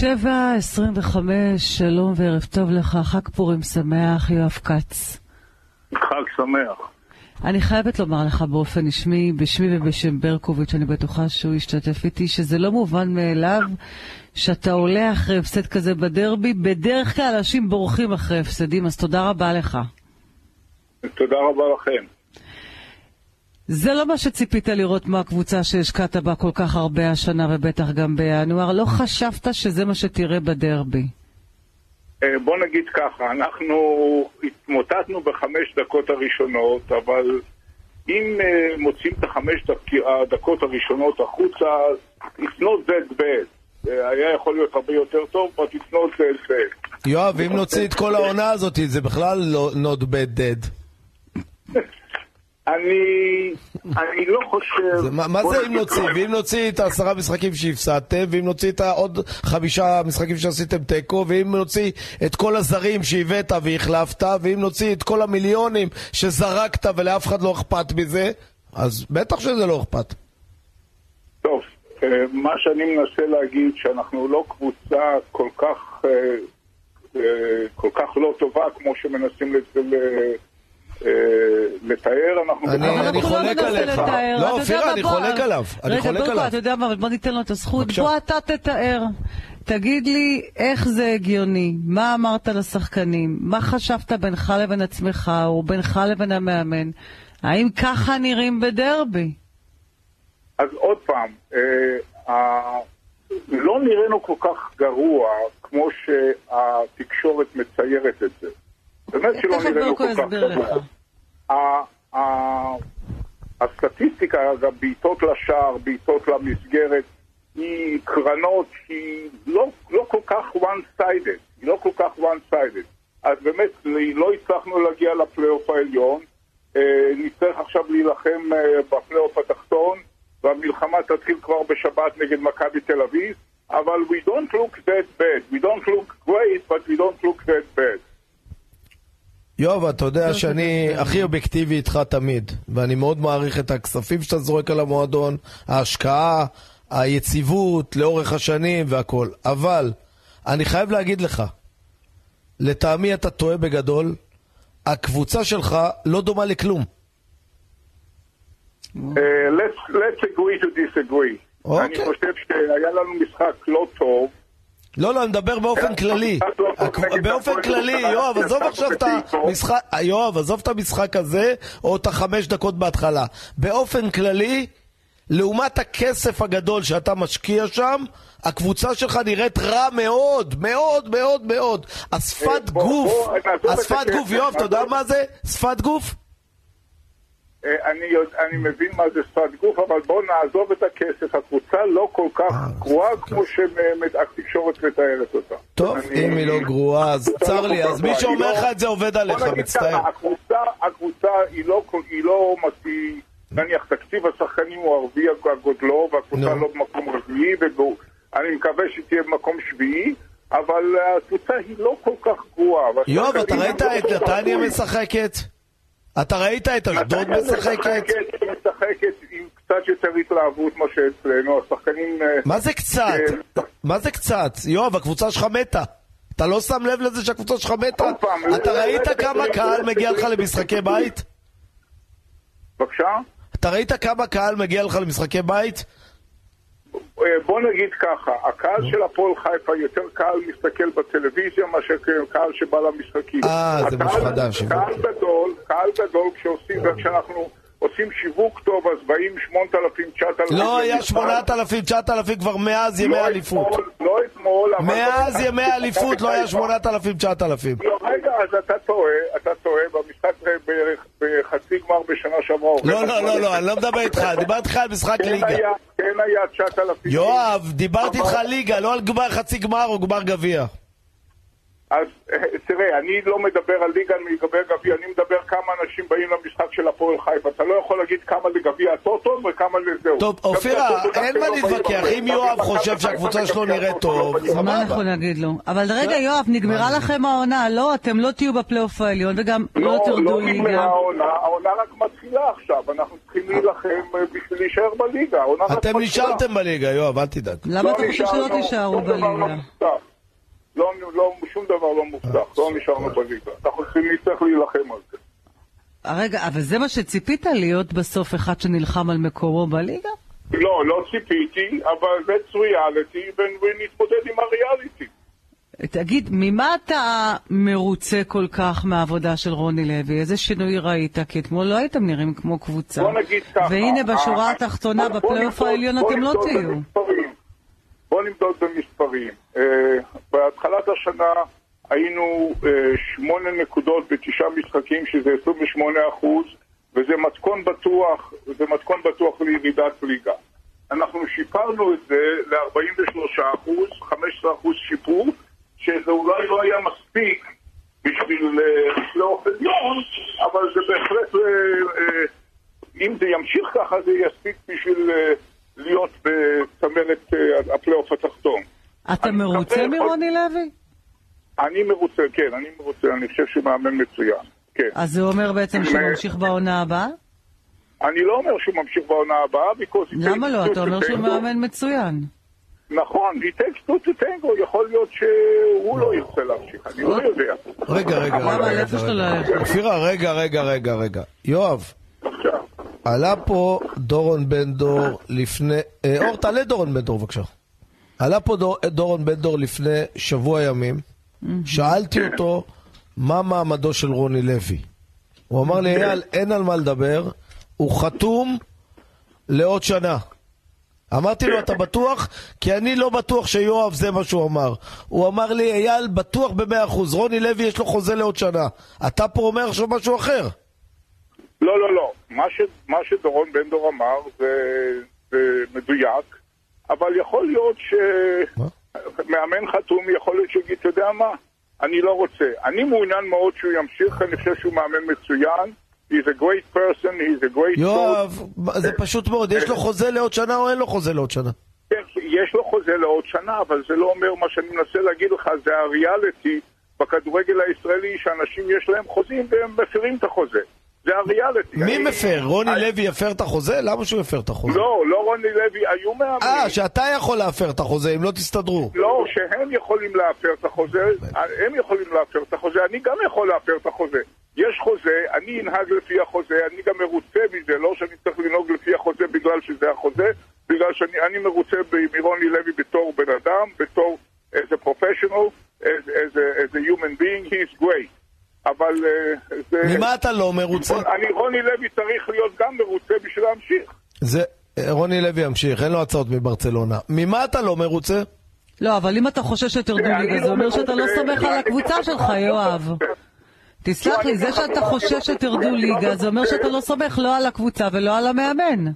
שבע, עשרים וחמש, שלום וערב טוב לך, חג פורים שמח, יואב כץ. חג שמח. אני חייבת לומר לך באופן רשמי, בשמי ובשם ברקוביץ', אני בטוחה שהוא ישתתף איתי, שזה לא מובן מאליו שאתה עולה אחרי הפסד כזה בדרבי. בדרך כלל אנשים בורחים אחרי הפסדים, אז תודה רבה לך. תודה רבה לכם. זה לא מה שציפית לראות מהקבוצה שהשקעת בה כל כך הרבה השנה ובטח גם בינואר. לא חשבת שזה מה שתראה בדרבי. אה, בוא נגיד ככה, אנחנו התמוטטנו בחמש דקות הראשונות, אבל אם אה, מוצאים את החמש הדקות הראשונות החוצה, it's not that bad. היה יכול להיות הרבה יותר טוב, but it's not that bad. יואב, אם נוציא את כל העונה הזאת, זה בכלל לא not bad dead. אני, אני לא חושב... זה, מה, מה זה אם נוציא? ואם נוציא את העשרה משחקים שהפסדתם, ואם נוציא את העוד חמישה משחקים שעשיתם תיקו, ואם נוציא את כל הזרים שהבאת והחלפת, ואם נוציא את כל המיליונים שזרקת ולאף אחד לא אכפת מזה, אז בטח שזה לא אכפת. טוב, אה, מה שאני מנסה להגיד, שאנחנו לא קבוצה כל כך, אה, אה, כל כך לא טובה כמו שמנסים אה, לתאר, אנחנו... אני חולק עליך. לא, אופירה, אני חולק עליו. אני חולק עליו. רגע, אתה יודע מה, אבל בוא ניתן לו את הזכות. בוא אתה תתאר. תגיד לי איך זה הגיוני, מה אמרת לשחקנים, מה חשבת בינך לבין עצמך, או בינך לבין המאמן, האם ככה נראים בדרבי? אז עוד פעם, אה, לא נראינו כל כך גרוע כמו שהתקשורת מציירת את זה. באמת שלא נראינו כל כך גרוע. הסטטיסטיקה, גם בעיטות לשער, בעיטות למסגרת, היא קרנות שהיא לא, לא כל כך one-sided, היא לא כל כך one-sided. אז באמת לא הצלחנו להגיע לפלייאוף העליון, אה, נצטרך עכשיו להילחם אה, בפלייאוף התחתון, והמלחמה תתחיל כבר בשבת נגד מכבי תל אביב, אבל we don't look that bad, we don't look great, but we don't look that bad. יואב, אתה יודע שאני הכי אובייקטיבי איתך תמיד, ואני מאוד מעריך את הכספים שאתה זורק על המועדון, ההשקעה, היציבות לאורך השנים והכל. אבל אני חייב להגיד לך, לטעמי אתה טועה בגדול, הקבוצה שלך לא דומה לכלום. Uh, let's, let's agree to disagree. אני אוקיי. חושב שהיה לנו משחק לא טוב. לא, לא, אני מדבר באופן כללי. באופן כללי, יואב, עזוב עכשיו את המשחק, יואב, עזוב את המשחק הזה, או את החמש דקות בהתחלה. באופן כללי, לעומת הכסף הגדול שאתה משקיע שם, הקבוצה שלך נראית רע מאוד, מאוד, מאוד, מאוד. השפת גוף, השפת גוף, יואב, אתה יודע מה זה? שפת גוף? אה, אני, אני מבין מה זה שפת גוף, אבל בואו נעזוב את הכסף. הקבוצה לא כל כך אה, גרועה כמו שהתקשורת מתארת אותה. טוב, אני... אם היא לא גרועה, אז צר לי. אז מי שאומר לך את זה עובד עליך, מצטער. הקבוצה, הקבוצה היא לא, היא לא מספיק, נניח תקציב השחקנים הוא ערבי הגודלו, והקבוצה לא במקום רביעי, ואני מקווה שהיא תהיה במקום שביעי. אבל הקבוצה היא לא כל כך גרועה. יואב, אתה ראית את נתניה משחקת? אתה ראית את אשדוד משחקת? משחקת עם קצת יותר התלהבות מה שאצלנו, השחקנים... אה, מה זה קצת? אה, מה זה קצת? יואב, הקבוצה שלך מתה. אתה לא שם לב לזה שהקבוצה שלך מתה? אתה ראית כמה קהל מגיע לך למשחקי בית? בבקשה? אתה ראית כמה קהל מגיע לך למשחקי בית? אה, בוא נגיד ככה, הקהל של הפועל חיפה יותר קהל מסתכל בטלוויזיה מאשר קהל שבא למשחקים. אה, זה משהו חדש. קהל גדול, קהל גדול כשעושים, וכשאנחנו עושים שיווק טוב, אז באים 8,000, 9,000. לא היה 8,000, 9,000 כבר מאז ימי לא אליפות. לא אתמול, אבל... מאז ימי אליפות לא היה 8,000, 9,000. לא, רגע, אז אתה טועה, אתה טועה, במשחק בחצי גמר בשנה שעברה. לא, לא, לא, לא, אני לא מדבר איתך, דיברתי איתך על משחק כן ליגה. כן היה 9,000. יואב, דיברתי איתך ליגה, לא על חצי גמר או גמר גביע. אז אה, תראה, אני לא מדבר על ליגה לגבי גביע, אני מדבר כמה אנשים באים למשחק של הפועל חיפה. אתה לא יכול להגיד כמה לגביע הטוטו וכמה לזהו. טוב, אופירה, אין מה להתווכח. אם יואב חושב שהקבוצה שלו נראית טוב, מה אנחנו סבבה. נגיד לו? אבל רגע, יואב, נגמרה לכם העונה, לא? אתם לא תהיו בפלייאוף העליון וגם לא לא, תרדו לא ליגה. נגמרה העונה, העונה רק מתחילה עכשיו, אנחנו צריכים להילחם אה, בשביל להישאר בליגה. אתם. נשארתם בליגה, יואב, אל תדאג. למה אתה חושב שלא תישארו לא בליגה? לא, לא, שום דבר לא מובטח, לא נשארנו בליגה. אנחנו צריכים נצטרך להילחם על זה. רגע, אבל זה מה שציפית להיות בסוף אחד שנלחם על מקומו בליגה? לא, לא ציפיתי, אבל זה ריאליטי, ונתמודד עם הריאליטי. תגיד, ממה אתה מרוצה כל כך מהעבודה של רוני לוי? איזה שינוי ראית? כי אתמול לא הייתם נראים כמו קבוצה. בוא נגיד ככה. והנה, בשורה אה, התחתונה, בפלייאוף העליון אתם לא תהיו. במספרים. בוא נמדוד במספרים. אה, בהתחלת השנה היינו אה, שמונה נקודות בתשעה משחקים, שזה 28 אחוז, וזה מתכון בטוח, זה מתכון בטוח לירידת ליגה. אנחנו שיפרנו את זה ל-43 אחוז, 15 אחוז שיפור, שזה אולי לא היה מספיק בשביל אה, פלייאוף עליון, אבל זה בהחלט, אם זה ימשיך ככה, זה יספיק בשביל אה, להיות בצמרת אה, הפלייאוף התחתון. אתה מרוצה מרוני לוי? אני מרוצה, כן, אני מרוצה, אני חושב שהוא מאמן מצוין, כן. אז זה אומר בעצם שהוא ממשיך בעונה הבאה? אני לא אומר שהוא ממשיך בעונה הבאה, because it למה takes לא? אתה אומר שהוא. מאמן מצוין. נכון, it takes two to tango, יכול להיות שהוא לא ירצה להמשיך, אני לא יודע. רגע, רגע? רגע. ללכת? אופירה, רגע, רגע, רגע, רגע. יואב, עלה פה דורון בן דור לפני... אה, אור, תעלה דורון בן דור בבקשה. עלה פה דור, דורון בן דור לפני שבוע ימים, שאלתי אותו מה מעמדו של רוני לוי. הוא אמר לי, אייל, אין על מה לדבר, הוא חתום לעוד שנה. אמרתי לו, אתה בטוח? כי אני לא בטוח שיואב זה מה שהוא אמר. הוא אמר לי, אייל, בטוח במאה אחוז, רוני לוי יש לו חוזה לעוד שנה. אתה פה אומר עכשיו משהו אחר. לא, לא, לא. מה, ש, מה שדורון בן דור אמר זה, זה מדויק, אבל יכול להיות מה? שמאמן חתום, יכול להיות שיגיד, אתה יודע מה, אני לא רוצה. אני מעוניין מאוד שהוא ימשיך, אני חושב שהוא מאמן מצוין. He's a great person, he's a great יואב, זה פשוט מאוד, יש לו חוזה לעוד שנה או אין לו חוזה לעוד שנה? כן, יש לו חוזה לעוד שנה, אבל זה לא אומר מה שאני מנסה להגיד לך, זה הריאליטי בכדורגל הישראלי, שאנשים יש להם חוזים והם מפרים את החוזה. זה הריאליטי. מי מפר? רוני לוי יפר את החוזה? למה שהוא יפר את החוזה? לא, לא רוני לוי, היו מאמנים. אה, שאתה יכול להפר את החוזה אם לא תסתדרו. לא, שהם יכולים להפר את החוזה, הם יכולים להפר את החוזה, אני גם יכול להפר את החוזה. יש חוזה, אני אנהג לפי החוזה, אני גם מרוצה מזה, לא שאני צריך לנהוג לפי החוזה בגלל שזה החוזה, בגלל שאני אני מרוצה מרוני לוי בתור בן אדם, בתור a, as a human being, he is great. אבל אה, זה... ממה אתה לא מרוצה? אני, רוני לוי צריך להיות גם מרוצה בשביל להמשיך. זה... רוני לוי ימשיך, אין לו הצעות מברצלונה. ממה אתה לא מרוצה? לא, אבל אם אתה חושש שתרדו ליגה, לא זה אומר שאתה לא סומך על הקבוצה שלך, לא יואב. תסלח לי, זה שאתה חושש שתרדו ליגה, זה אומר שאתה לא סומך לא על הקבוצה ולא על המאמן.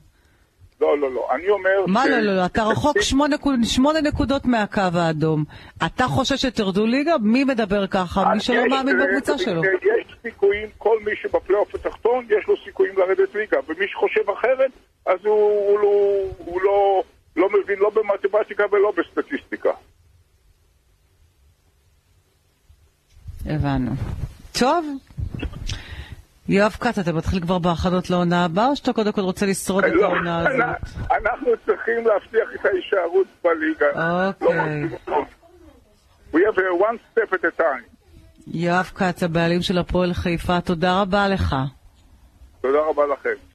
לא, לא, לא, אני אומר... מה ש- לא, לא, לא, אתה רחוק שמונה שמונה נקודות מהקו האדום. אתה חושש שתרדו ליגה? מי מדבר ככה? מי שלא מאמין אה, בקבוצה שלו. יש סיכויים, כל מי שבפלייאוף התחתון, יש לו סיכויים לרדת ליגה, ומי שחושב אחרת, אז הוא, הוא, הוא, הוא לא, לא מבין לא במתמטיקה ולא בסטטיסטיקה. הבנו. טוב. יואב כץ, אתה מתחיל כבר בהכנות לעונה הבאה, או שאתה קודם כל רוצה לשרוד את לא, העונה הזאת? אנחנו צריכים להבטיח את ההישארות בליגה. אוקיי. לא, We have a one step at a time. יואב כץ, הבעלים של הפועל חיפה, תודה רבה לך. תודה רבה לכם.